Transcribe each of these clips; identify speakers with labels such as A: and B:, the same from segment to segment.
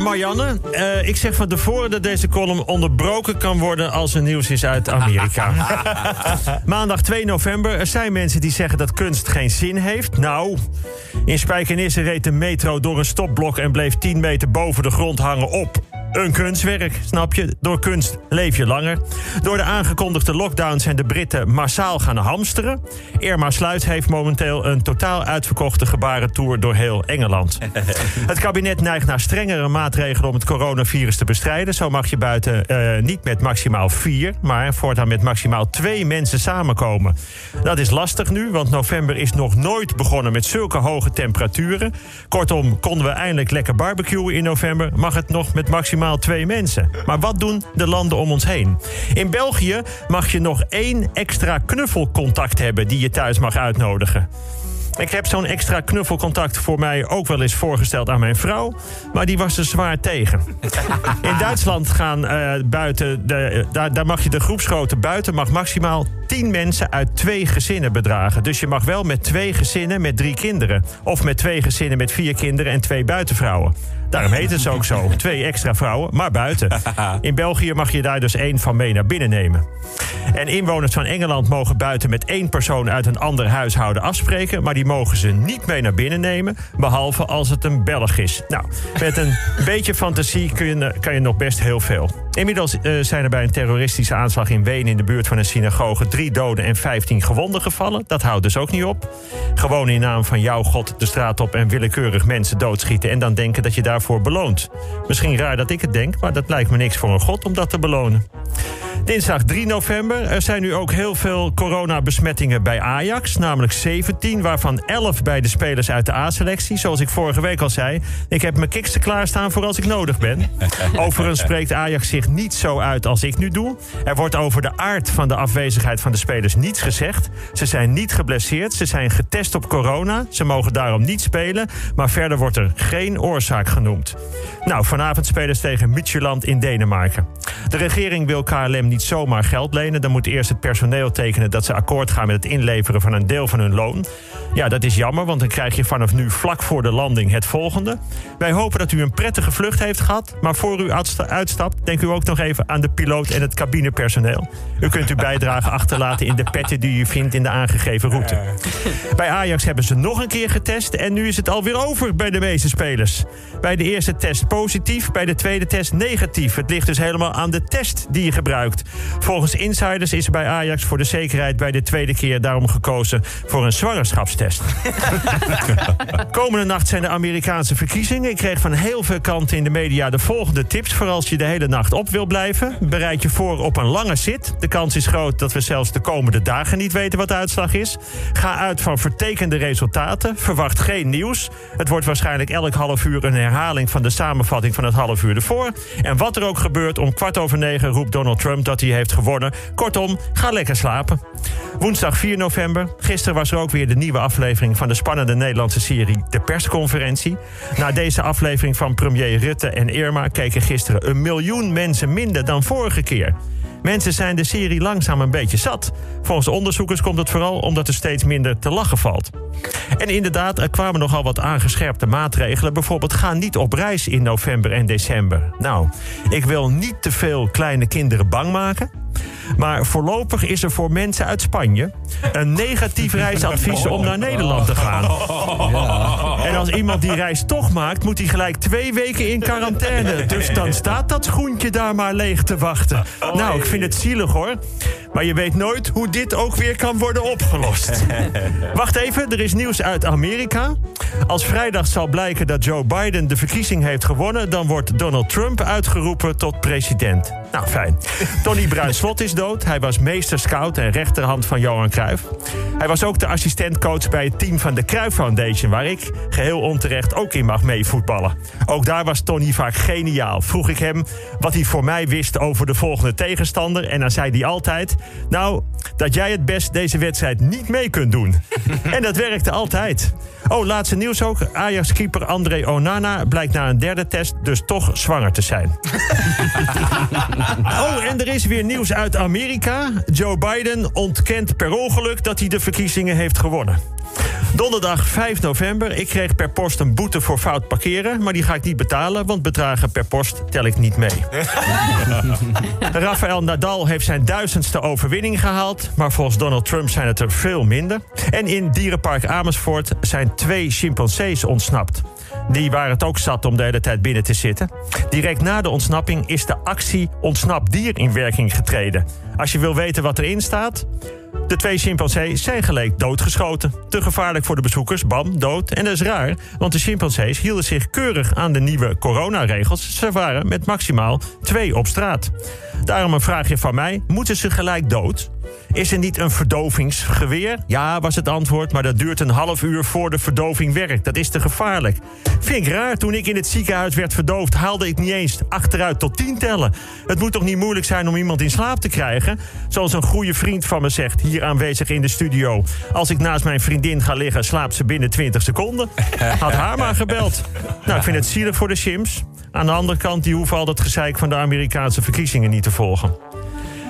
A: Marianne. Eh, ik zeg van tevoren dat deze column onderbroken kan worden als er nieuws is uit Amerika. Maandag 2 november. Er zijn mensen die zeggen dat kunst geen zin heeft. Nou, in Spijkenisse reed de metro door een stopblok en bleef 10 meter boven de grond hangen op een kunstwerk, snap je? Door kunst leef je langer. Door de aangekondigde lockdown zijn de Britten massaal gaan hamsteren. Irma Sluit heeft momenteel een totaal uitverkochte gebarentour door heel Engeland. het kabinet neigt naar strengere maatregelen om het coronavirus te bestrijden. Zo mag je buiten uh, niet met maximaal vier, maar voortaan met maximaal twee mensen samenkomen. Dat is lastig nu, want november is nog nooit begonnen met zulke hoge temperaturen. Kortom, konden we eindelijk lekker barbecuen in november, mag het nog met maximaal twee mensen. Maar wat doen de landen om ons heen? In België mag je nog één extra knuffelcontact hebben die je thuis mag uitnodigen. Ik heb zo'n extra knuffelcontact voor mij ook wel eens voorgesteld aan mijn vrouw. Maar die was er zwaar tegen. In Duitsland gaan uh, buiten. De, daar, daar mag je de groepsgrootte buiten mag maximaal 10 mensen uit twee gezinnen bedragen. Dus je mag wel met twee gezinnen met drie kinderen. Of met twee gezinnen met vier kinderen en twee buitenvrouwen. Daarom heet het ook zo. Twee extra vrouwen, maar buiten. In België mag je daar dus één van mee naar binnen nemen. En inwoners van Engeland mogen buiten met één persoon uit een ander huishouden afspreken. Maar die mogen ze niet mee naar binnen nemen. Behalve als het een Belg is. Nou, met een beetje fantasie kun je, kan je nog best heel veel. Inmiddels uh, zijn er bij een terroristische aanslag in Wenen in de buurt van een synagoge drie doden en 15 gewonden gevallen. Dat houdt dus ook niet op. Gewoon in naam van jouw God de straat op en willekeurig mensen doodschieten en dan denken dat je daarvoor beloont. Misschien raar dat ik het denk, maar dat lijkt me niks voor een God om dat te belonen. Dinsdag 3 november. Er zijn nu ook heel veel coronabesmettingen bij Ajax. Namelijk 17, waarvan 11 bij de spelers uit de A-selectie. Zoals ik vorige week al zei. Ik heb mijn kiksten klaarstaan voor als ik nodig ben. Overigens spreekt Ajax zich niet zo uit als ik nu doe. Er wordt over de aard van de afwezigheid van de spelers niets gezegd. Ze zijn niet geblesseerd. Ze zijn getest op corona. Ze mogen daarom niet spelen. Maar verder wordt er geen oorzaak genoemd. Nou, vanavond spelen ze tegen Midtjylland in Denemarken. De regering wil KLM niet zomaar geld lenen. Dan moet eerst het personeel tekenen dat ze akkoord gaan met het inleveren van een deel van hun loon. Ja, dat is jammer, want dan krijg je vanaf nu vlak voor de landing het volgende. Wij hopen dat u een prettige vlucht heeft gehad. Maar voor u uitstapt, denk u ook nog even aan de piloot en het cabinepersoneel. U kunt uw bijdrage achterlaten in de petten die u vindt in de aangegeven route. Bij Ajax hebben ze nog een keer getest en nu is het alweer over bij de meeste spelers. Bij de eerste test positief, bij de tweede test negatief. Het ligt dus helemaal aan de test die je gebruikt. Volgens insiders is bij Ajax voor de zekerheid bij de tweede keer daarom gekozen voor een zwangerschapstest. Komende nacht zijn de Amerikaanse verkiezingen. Ik kreeg van heel veel kanten in de media de volgende tips voor als je de hele nacht op wil blijven. Bereid je voor op een lange zit. De kans is groot dat we zelfs de komende dagen niet weten wat de uitslag is. Ga uit van vertekende resultaten. Verwacht geen nieuws. Het wordt waarschijnlijk elk half uur een herhaling van de samenvatting van het half uur ervoor. En wat er ook gebeurt, om kwart over negen roept Donald Trump dat hij heeft gewonnen. Kortom, ga lekker slapen. Woensdag 4 november. Gisteren was er ook weer de nieuwe aflevering van de spannende Nederlandse serie De Persconferentie. Na deze aflevering van premier Rutte en Irma keken gisteren een miljoen mensen minder dan vorige keer. Mensen zijn de serie langzaam een beetje zat. Volgens onderzoekers komt het vooral omdat er steeds minder te lachen valt. En inderdaad, er kwamen nogal wat aangescherpte maatregelen. Bijvoorbeeld ga niet op reis in november en december. Nou, ik wil niet te veel kleine kinderen bang maken. Maar voorlopig is er voor mensen uit Spanje een negatief reisadvies om naar Nederland te gaan. En als iemand die reis toch maakt, moet hij gelijk twee weken in quarantaine. Dus dan staat dat schoentje daar maar leeg te wachten. Nou, ik vind het zielig hoor. Maar je weet nooit hoe dit ook weer kan worden opgelost. Wacht even, er is nieuws uit Amerika. Als vrijdag zal blijken dat Joe Biden de verkiezing heeft gewonnen... dan wordt Donald Trump uitgeroepen tot president. Nou, fijn. Tony Bruin-Slot is dood. Hij was meester scout en rechterhand van Johan Cruijff. Hij was ook de assistentcoach bij het team van de Cruijff Foundation... waar ik, geheel onterecht, ook in mag meevoetballen. Ook daar was Tony vaak geniaal. Vroeg ik hem wat hij voor mij wist over de volgende tegenstander... en dan zei hij altijd... nou, dat jij het best deze wedstrijd niet mee kunt doen. en dat werkte altijd. Oh, laatste nieuws ook. Ajax-keeper André Onana blijkt na een derde test dus toch zwanger te zijn. oh, en er is weer nieuws uit Amerika. Joe Biden ontkent per ongeluk dat hij de verkiezingen heeft gewonnen. Donderdag 5 november. Ik kreeg per post een boete voor fout parkeren. Maar die ga ik niet betalen, want bedragen per post tel ik niet mee. Rafael Nadal heeft zijn duizendste overwinning gehaald. Maar volgens Donald Trump zijn het er veel minder. En in Dierenpark Amersfoort zijn twee chimpansees ontsnapt. Die waren het ook zat om de hele tijd binnen te zitten. Direct na de ontsnapping is de actie Ontsnap Dier in werking getreden. Als je wil weten wat erin staat. De twee chimpansees zijn gelijk doodgeschoten. Te gevaarlijk voor de bezoekers, bam, dood. En dat is raar, want de chimpansees hielden zich keurig aan de nieuwe coronaregels. Ze waren met maximaal twee op straat. Daarom een vraagje van mij: moeten ze gelijk dood? Is er niet een verdovingsgeweer? Ja, was het antwoord, maar dat duurt een half uur voor de verdoving werkt. Dat is te gevaarlijk. Vind ik raar, toen ik in het ziekenhuis werd verdoofd, haalde ik niet eens achteruit tot tien tellen. Het moet toch niet moeilijk zijn om iemand in slaap te krijgen? Zoals een goede vriend van me zegt, hier aanwezig in de studio. Als ik naast mijn vriendin ga liggen, slaapt ze binnen 20 seconden. Had haar maar gebeld. Nou, ik vind het zielig voor de Sims. Aan de andere kant, die hoeven al dat gezeik van de Amerikaanse verkiezingen niet te volgen.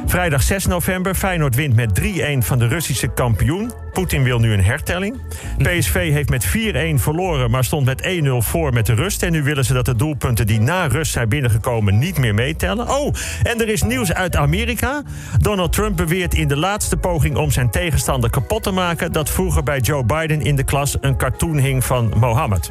A: Vrijdag 6 november. Feyenoord wint met 3-1 van de Russische kampioen. Poetin wil nu een hertelling. PSV heeft met 4-1 verloren, maar stond met 1-0 voor met de rust. En nu willen ze dat de doelpunten die na rust zijn binnengekomen niet meer meetellen. Oh, en er is nieuws uit Amerika. Donald Trump beweert in de laatste poging om zijn tegenstander kapot te maken... dat vroeger bij Joe Biden in de klas een cartoon hing van Mohammed.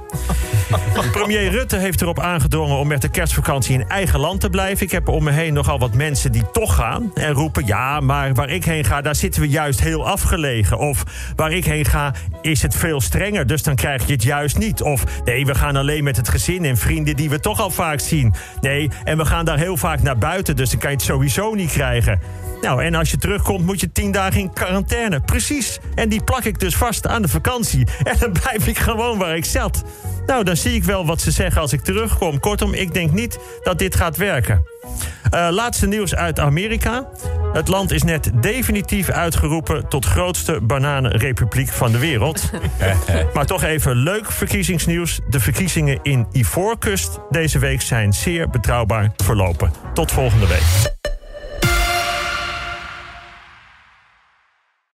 A: Premier Rutte heeft erop aangedrongen om met de kerstvakantie in eigen land te blijven. Ik heb om me heen nogal wat mensen die toch gaan en roepen... ja, maar waar ik heen ga, daar zitten we juist heel afgelegen. Of waar ik heen ga, is het veel strenger, dus dan krijg je het juist niet. Of nee, we gaan alleen met het gezin en vrienden die we toch al vaak zien. Nee, en we gaan daar heel vaak naar buiten, dus dan kan je het sowieso niet krijgen. Nou, en als je terugkomt moet je tien dagen in quarantaine. Precies. En die plak ik dus vast aan de vakantie. En dan blijf ik gewoon waar ik zat. Nou, dan zie ik wel wat ze zeggen als ik terugkom. Kortom, ik denk niet dat dit gaat werken. Uh, laatste nieuws uit Amerika. Het land is net definitief uitgeroepen tot grootste bananenrepubliek van de wereld. maar toch even leuk verkiezingsnieuws. De verkiezingen in Ivoorkust deze week zijn zeer betrouwbaar verlopen. Tot volgende week.